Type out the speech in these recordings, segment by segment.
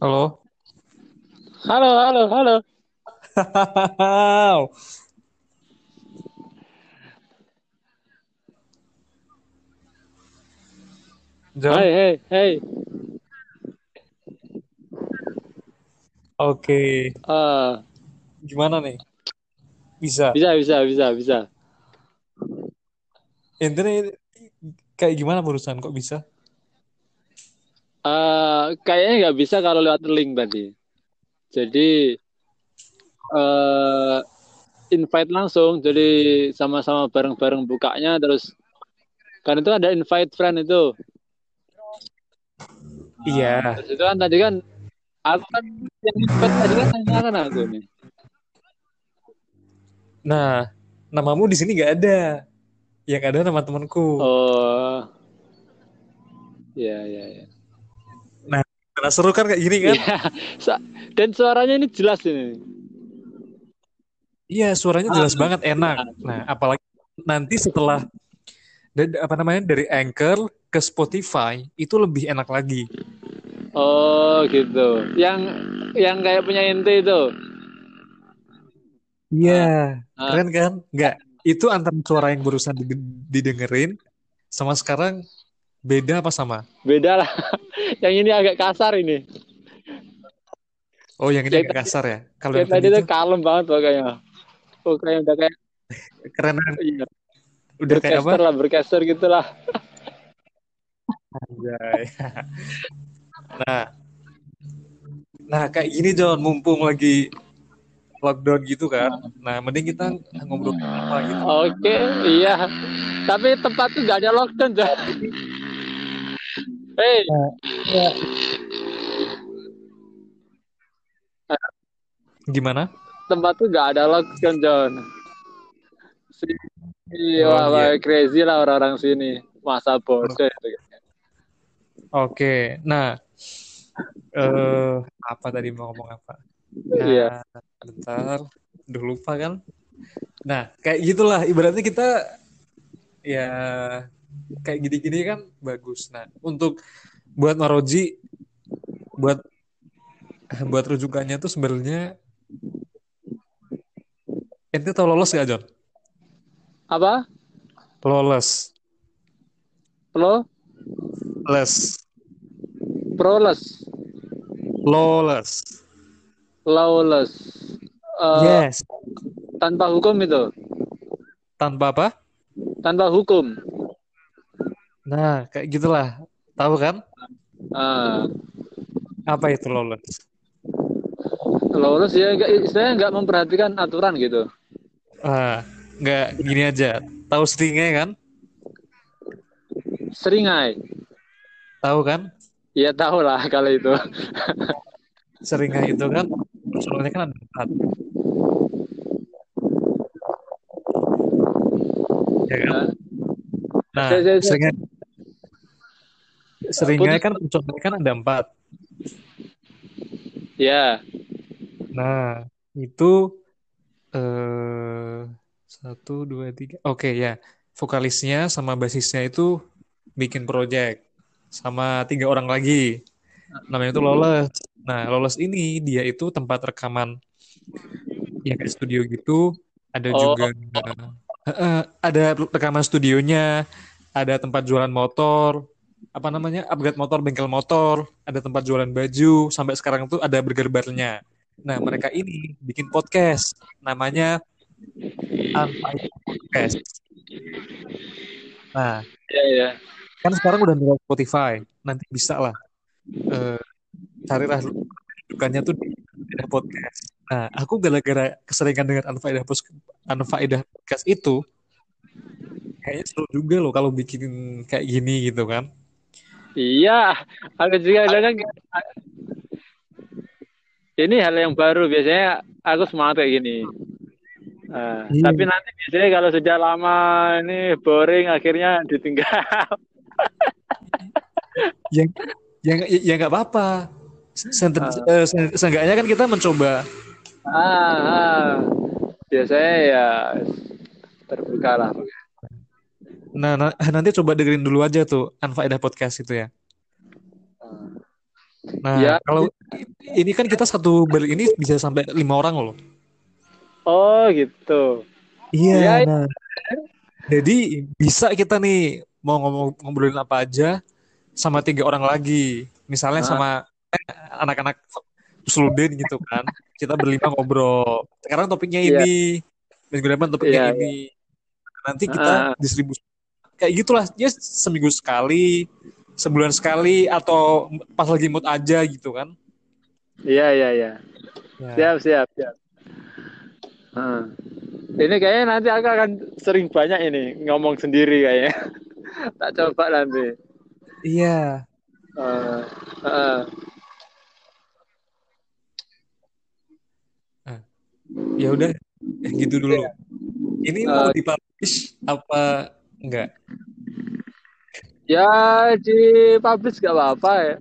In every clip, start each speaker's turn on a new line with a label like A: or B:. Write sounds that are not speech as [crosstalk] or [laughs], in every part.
A: Halo.
B: Halo, halo, halo.
A: John,
B: Hai, hai, hai.
A: oke.
B: Eh,
A: Gimana nih? Bisa.
B: bisa, bisa, bisa, bisa.
A: Intinya kayak gimana perusahaan kok bisa?
B: Eh, kayaknya nggak bisa kalau lewat link tadi. Jadi eh invite langsung, jadi sama-sama bareng-bareng bukanya terus kan itu ada invite friend itu.
A: Iya.
B: Terus itu kan tadi kan aku kan yang invite tadi kan hanya kan aku nih.
A: Nah, namamu di sini nggak ada. Yang ada nama temanku.
B: Oh, ya, ya, ya.
A: Karena seru kan kayak gini kan?
B: Iya. Dan suaranya ini jelas ini.
A: Iya, suaranya jelas
B: Ah.
A: banget, enak. Nah, apalagi nanti setelah apa namanya dari Anchor ke Spotify itu lebih enak lagi.
B: Oh, gitu. Yang yang kayak punya inti itu.
A: Iya,
B: Ah.
A: keren kan? Nggak, itu antara suara yang barusan dide- didengerin sama sekarang beda apa sama?
B: Beda lah. [laughs] Yang ini agak kasar ini.
A: Oh, yang ini agak kasar ya. Kalau
B: Yang tadi tuh kalem banget pokoknya. Pokoknya udah kayak
A: keren,
B: iya,
A: udah kayak apa?
B: lah, bercaster gitu lah.
A: Anjay. [laughs] Nah, nah kayak gini John, mumpung lagi lockdown gitu kan. Nah, mending kita ngobrol apa gitu.
B: Oke, iya. Tapi tempat tuh nggak ada lockdown, Jon. Hei,
A: Gimana?
B: tempat tuh nggak ada lockdown, John. Iya,
A: Oh,
B: wah, wah,
A: iya.
B: crazy lah orang-orang sini. Masa bodoh.
A: Oke, nah, eh apa tadi mau ngomong apa? Nah,
B: Iya.
A: bentar, udah lupa kan? Nah, kayak gitulah. Ibaratnya kita ya kayak gini-gini kan bagus. Nah, untuk buat Maroji, buat buat rujukannya tuh sebenarnya ente tau lolos gak John?
B: Apa?
A: Lolos,
B: Pro?
A: les,
B: Proless.
A: lolos.
B: Lawless. Eh,
A: Yes.
B: tanpa hukum itu.
A: Tanpa apa?
B: Tanpa hukum.
A: Nah, kayak gitulah. Tahu kan?
B: Ah.
A: Apa itu lolos?
B: lawless ya istilahnya nggak memperhatikan aturan gitu.
A: Ah, nggak gini aja. Tahu seringnya kan?
B: Seringai.
A: Tahu kan?
B: Ya tahu lah kalau itu.
A: Seringnya itu kan soalnya kan ada empat. Ya kan? Nah,
B: Saya- saya- saya-
A: seringnya seringnya kan personalnya kan ada empat.
B: ya.
A: Nah, itu eh satu dua tiga. Oke ya, vokalisnya sama basisnya itu bikin project sama tiga orang lagi. Namanya itu Loles. Nah, Loles ini dia itu tempat rekaman ya kayak studio gitu. Ada
B: Oh.
A: juga eh, ada rekaman studionya, ada tempat jualan motor, apa namanya upgrade motor, bengkel motor, ada tempat jualan baju. Sampai sekarang tuh ada burger barnya. Nah, mereka ini bikin podcast, namanya Untitled Podcast. Nah,
B: Ya ya.
A: kan sekarang udah di Spotify, nanti bisa lah eh, carilah rujukannya tuh di Podcast. Nah, aku gara-gara keseringan dengan Anfaedah Podcast itu, kayaknya seru juga loh kalau bikin kayak gini gitu kan.
B: Iya, aku juga kadang ini hal yang baru biasanya aku semangat kayak gini. Nah,
A: Iya.
B: Tapi nanti biasanya kalau sudah lama ini boring akhirnya ditinggal.
A: Yang [laughs] yang ya nggak apa-apa. Senten, eh, se- seenggaknya kan kita mencoba
B: Ah, ah. biasanya ya terbuka lah.
A: Nah, na- nanti coba dengerin dulu aja tuh Anfaedah Podcast itu ya. Nah,
B: Ya.
A: kalau ini kan kita satu ber ini bisa sampai lima orang loh.
B: Oh gitu.
A: Iya,
B: Iya,
A: nah. Jadi bisa kita nih mau ngomong ngobrolin apa aja sama tiga orang lagi. Misalnya
B: Ah.
A: sama eh, anak-anak Sluden gitu kan. Kita berlima ngobrol. Sekarang topiknya
B: Iya.
A: ini. Minggu depan topiknya
B: Iya,
A: ini. Nanti kita
B: Ah.
A: distribusi kayak gitulah. Ya seminggu sekali, sebulan sekali atau pas lagi mood aja gitu kan.
B: Iya iya iya.
A: Ya.
B: Siap siap siap. Heeh. Ini kayaknya nanti aku akan sering banyak ini ngomong sendiri kayaknya. [laughs] tak coba nanti.
A: Iya.
B: Eh, heeh.
A: Ya udah, eh, gitu dulu. Ini mau
B: Eh,
A: dipublish apa enggak?
B: Ya di publish gak apa-apa ya.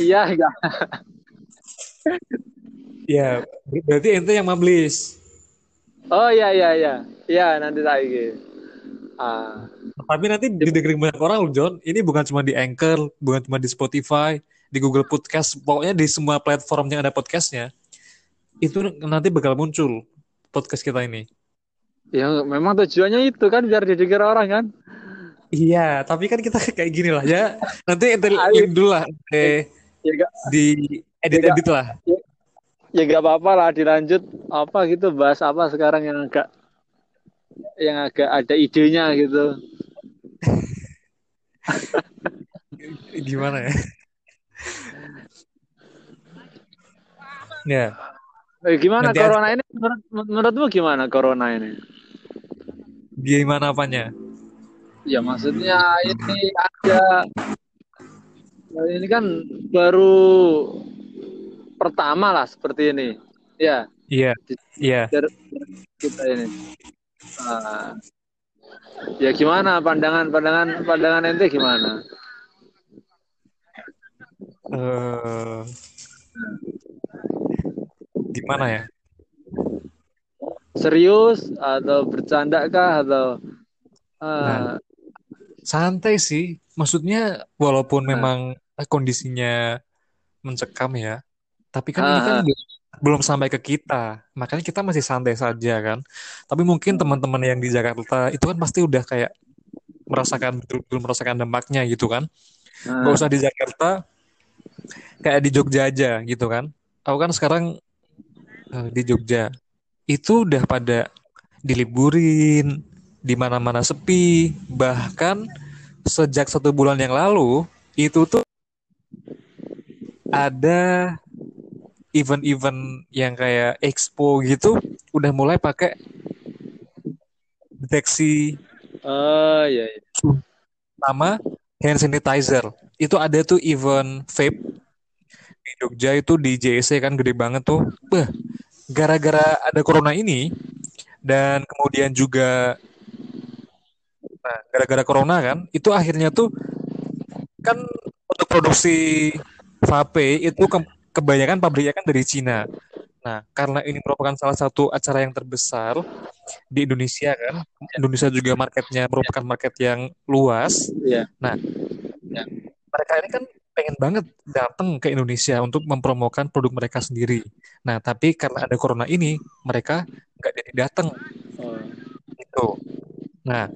B: Iya enggak.
A: Ya, ber- berarti ente yang publish.
B: Oh iya iya iya. Iya nanti lagi. Ah.
A: Tapi nanti didengerin banyak orang loh, John. Ini bukan cuma di Anchor, bukan cuma di Spotify, di Google Podcast, pokoknya di semua platform yang ada podcastnya. Itu nanti bakal muncul podcast kita ini.
B: Ya memang tujuannya itu kan biar didengar orang kan.
A: Iya, tapi kan kita kayak gini lah ya. Nanti link dulu lah, ente
B: Ya enggak
A: di edit-edit lah.
B: ya nggak apa-apa lah dilanjut apa gitu bahas apa sekarang yang agak yang agak ada idenya gitu. [laughs]
A: Gimana ya? Ya,
B: Eh, gimana
A: Nanti
B: corona ini menurut, menurutmu gimana corona ini?
A: Gimana apanya?
B: Ya maksudnya ini ada ini kan baru pertama lah seperti ini. Ya,
A: Iya, iya.
B: kita ini. Ah. ya gimana pandangan pandangan pandangan ente gimana?
A: eh gimana ya?
B: Serius atau bercanda kah atau ah,
A: Santai sih. Maksudnya walaupun
B: Nah.
A: memang kondisinya mencekam ya, tapi kan
B: Ah,
A: ini kan
B: ah.
A: belum belum sampai ke kita. Makanya kita masih santai saja kan. Tapi mungkin teman-teman yang di Jakarta itu kan pasti udah kayak merasakan betul-betul merasakan dampaknya gitu kan. Gak usah di Jakarta, kayak di Jogja aja gitu kan. Aku kan sekarang eh, di Jogja. Itu udah pada diliburin, di mana-mana sepi. Bahkan sejak satu bulan yang lalu, itu tuh ada event-event yang kayak expo gitu, udah mulai pakai deteksi
B: Oh iya, iya.
A: sama hand sanitizer. Itu ada tuh event vape di Jogja itu di JEC kan gede banget tuh. Bah, gara-gara ada corona ini dan kemudian juga nah, gara-gara corona kan, itu akhirnya tuh kan untuk produksi vape itu ke- kebanyakan pabriknya kan dari Cina. Nah, karena ini merupakan salah satu acara yang terbesar di Indonesia kan, Indonesia juga marketnya merupakan market yang luas.
B: Iya.
A: Nah, mereka ini kan pengen banget datang ke Indonesia untuk mempromokan produk mereka sendiri. Nah, tapi karena ada corona ini, mereka nggak jadi datang
B: Oh.
A: gitu. Nah,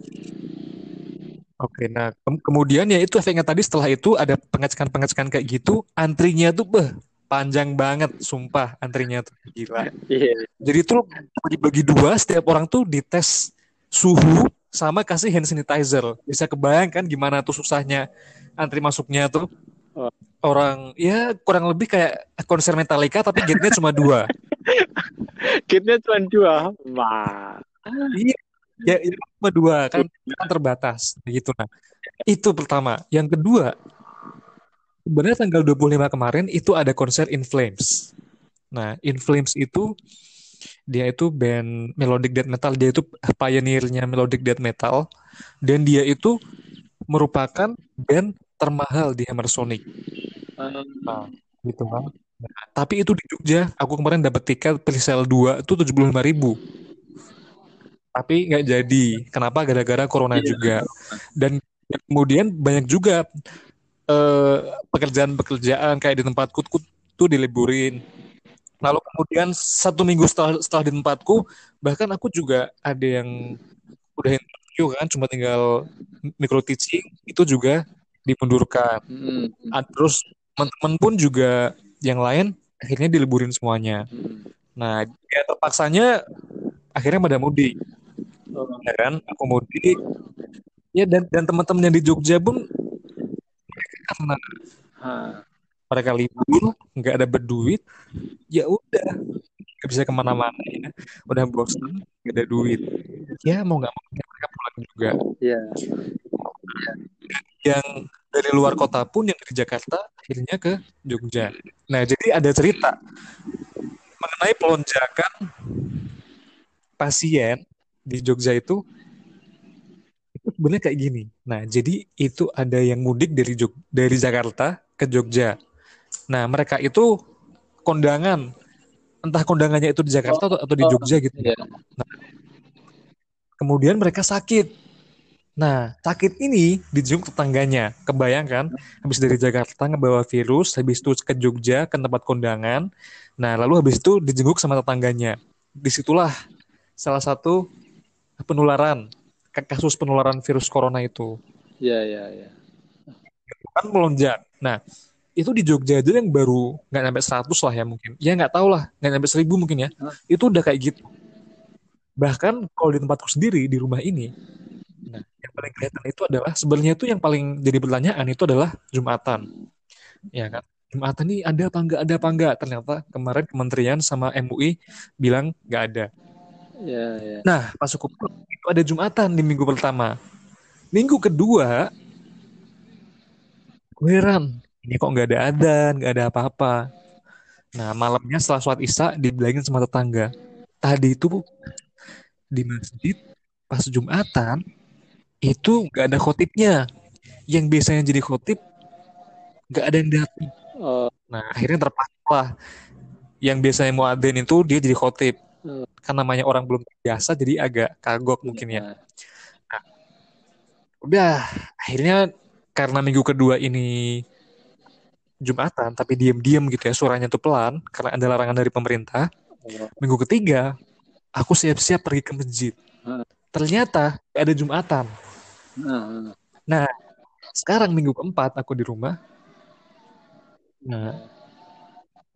A: oke. Nah, kem- kemudian ya itu efeknya tadi setelah itu ada pengecekan-pengecekan kayak gitu, antrinya tuh beh panjang banget, sumpah antrinya tuh gila.
B: Iya.
A: Jadi tuh dibagi dua, setiap orang tuh dites suhu sama kasih hand sanitizer. Bisa kebayangkan gimana tuh susahnya antri masuknya tuh. Orang ya kurang lebih kayak konser Metallica tapi gate-nya cuma dua.
B: Kitnya cuma dua. Wah.
A: Iya, ya itu cuma dua kan, kan terbatas gitu nah. Itu pertama. Yang kedua, sebenarnya tanggal 25 kemarin itu ada konser In Flames. Nah, In Flames itu dia itu band melodic death metal, dia itu pioneernya melodic death metal dan dia itu merupakan band termahal di Hammer Sonic.
B: Eh,
A: Nah, gitu kan. Nah, tapi itu di Jogja, aku kemarin dapat tiket presale 2 itu 75.000 ribu. Tapi nggak jadi. Kenapa? Gara-gara corona
B: Iya.
A: juga. Dan kemudian banyak juga eh, pekerjaan-pekerjaan kayak di tempatku tuh diliburin. Lalu kemudian satu minggu setelah setelah di tempatku, bahkan aku juga ada yang udah interview kan, cuma tinggal micro teaching itu juga dimundurkan.
B: Hmm.
A: Ah, Terus teman-teman pun juga yang lain akhirnya diliburin semuanya.
B: Hmm.
A: Nah, ya terpaksanya akhirnya pada mudik,
B: Oh,
A: ya kan? Aku mudik. Ya dan dan teman-teman yang di Jogja pun karena
B: ha.
A: mereka libur, nggak ada berduit, ya udah nggak bisa ke mana-mana ya. Udah bosan, nggak ada duit. Ya mau nggak mau mereka pulang juga.
B: Ya.
A: Yang dari luar kota pun yang dari Jakarta akhirnya ke Jogja. Nah, jadi ada cerita mengenai pelonjakan pasien di Jogja itu itu sebenarnya kayak gini. Nah, jadi itu ada yang mudik dari Jog dari Jakarta ke Jogja. Nah, mereka itu kondangan, entah kondangannya itu di Jakarta atau, atau di
B: Oh,
A: Jogja gitu.
B: Iya.
A: Kemudian mereka sakit. Nah, sakit ini dijenguk tetangganya. Kebayangkan, habis dari Jakarta ngebawa virus, habis itu ke Jogja, ke tempat kondangan. Nah, lalu habis itu dijenguk sama tetangganya. Di situlah salah satu penularan, ka- kasus penularan virus corona itu.
B: Iya, iya, iya.
A: Kan melonjak. Nah, itu di Jogja aja yang baru nggak sampai 100 lah ya mungkin. Ya nggak tahu lah, nggak sampai 1000 mungkin ya.
B: Hah?
A: Itu udah kayak gitu. Bahkan kalau di tempatku sendiri, di rumah ini, nah, paling kelihatan itu adalah, sebenarnya itu yang paling jadi pertanyaan itu adalah Jumatan. Ya kan? Jumatan ini ada apa enggak, ada apa enggak? Ternyata kemarin kementerian sama MUI bilang nggak ada.
B: Iya, iya.
A: Nah, pas pulang, itu ada Jumatan di minggu pertama. Minggu kedua, gue heran. Ini kok nggak ada adan, nggak ada apa-apa. Nah, malamnya setelah sholat isya, dibilangin sama tetangga. Tadi itu di masjid, pas Jumatan, itu nggak ada khotibnya. Yang biasanya jadi khotib, nggak ada yang datang.
B: Oh,
A: Nah, akhirnya terpaksa lah. Yang biasanya mau adzan itu, dia jadi khotib.
B: Hmm.
A: Kan namanya orang belum biasa, jadi agak kagok mungkin ya.
B: nah.
A: udah akhirnya karena minggu kedua ini Jumatan tapi diam-diam gitu ya suaranya tuh pelan karena ada larangan dari pemerintah
B: Oh,
A: minggu ketiga aku siap-siap pergi ke masjid
B: Hmm.
A: ternyata ada Jumatan
B: nah,
A: sekarang minggu keempat aku di rumah. Nah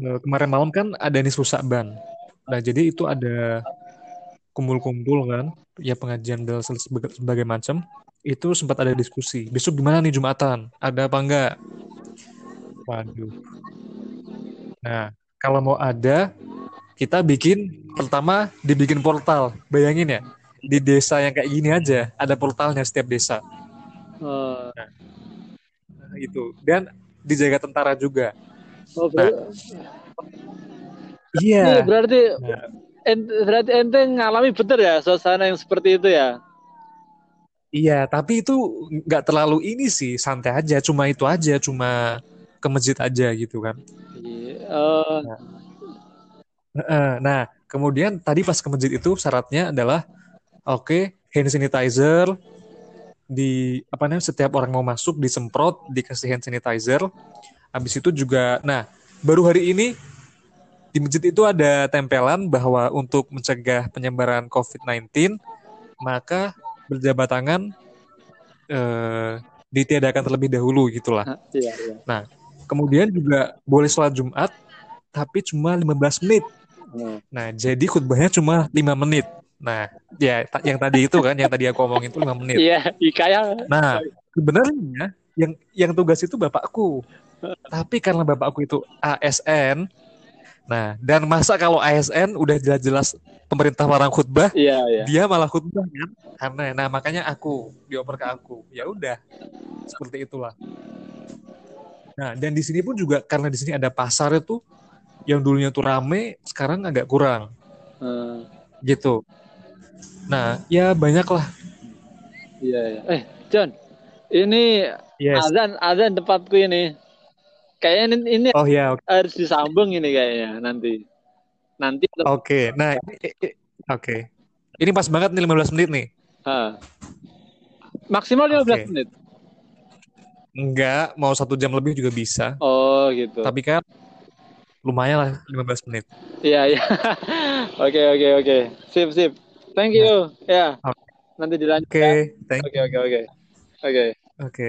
A: eh, kemarin malam kan ada nisfu Sa'ban nah jadi itu ada kumpul-kumpul kan ya pengajian dan sebagai macam itu sempat ada diskusi. Besok gimana nih Jumatan? Ada apa enggak? Waduh. Nah kalau mau ada kita bikin pertama dibikin portal. Bayangin ya di desa yang kayak gini aja ada portalnya setiap desa.
B: Oh,
A: Nah, itu. Dan dijaga tentara juga.
B: Oh, ber-
A: iya.
B: Ini berarti
A: Nah,
B: ente, berarti ente ngalami betul ya suasana yang seperti itu ya?
A: Iya, tapi itu nggak terlalu ini sih, santai aja, cuma itu aja, cuma ke masjid aja gitu kan.
B: Iya. Oh,
A: Heeh, Nah, kemudian tadi pas ke masjid itu syaratnya adalah oke hand sanitizer di apa namanya setiap orang mau masuk disemprot dikasih hand sanitizer. Habis itu juga, nah baru hari ini di masjid itu ada tempelan bahwa untuk mencegah penyebaran COVID-19 maka berjabat tangan eh, ditiadakan terlebih dahulu gitulah.
B: iya, iya.
A: Kemudian juga boleh sholat Jumat tapi cuma 15 menit.
B: Oh,
A: Nah, jadi khutbahnya cuma 5 menit. Nah, ya yang tadi itu kan yang tadi aku omongin itu 5 menit.
B: Iya, kayak
A: Nah, sebenarnya yang yang tugas itu bapakku. Tapi karena bapakku itu ASN, nah dan masa kalau ASN udah jelas-jelas pemerintah larang khutbah,
B: iya, iya.
A: dia malah khutbah kan? Karena nah makanya aku dioper ke aku. Ya udah, seperti itulah. Nah, dan di sini pun juga karena di sini ada pasar itu yang dulunya tuh rame, sekarang agak kurang
B: Eh,
A: gitu. Nah, ya banyak lah.
B: iya, iya. Eh, John, ini
A: Yes.
B: azan azan tempatku ini. Kayaknya ini, ini
A: Oh ya, oke.
B: harus disambung ini kayaknya nanti. Nanti
A: Oke. Nah, i- i- oke. Ini pas banget nih 15 menit nih.
B: Ah. maksimal 15
A: Oke.
B: menit.
A: Enggak, mau satu jam lebih juga bisa.
B: Oh gitu.
A: Tapi kan lumayan lah 15 menit.
B: Iya iya. [laughs] Oke oke oke. Sip sip. Thank you. Ya.
A: Oke.
B: Nanti dilanjut.
A: Oke,
B: ya.
A: thank
B: Oke oke oke. Oke.
A: Oke.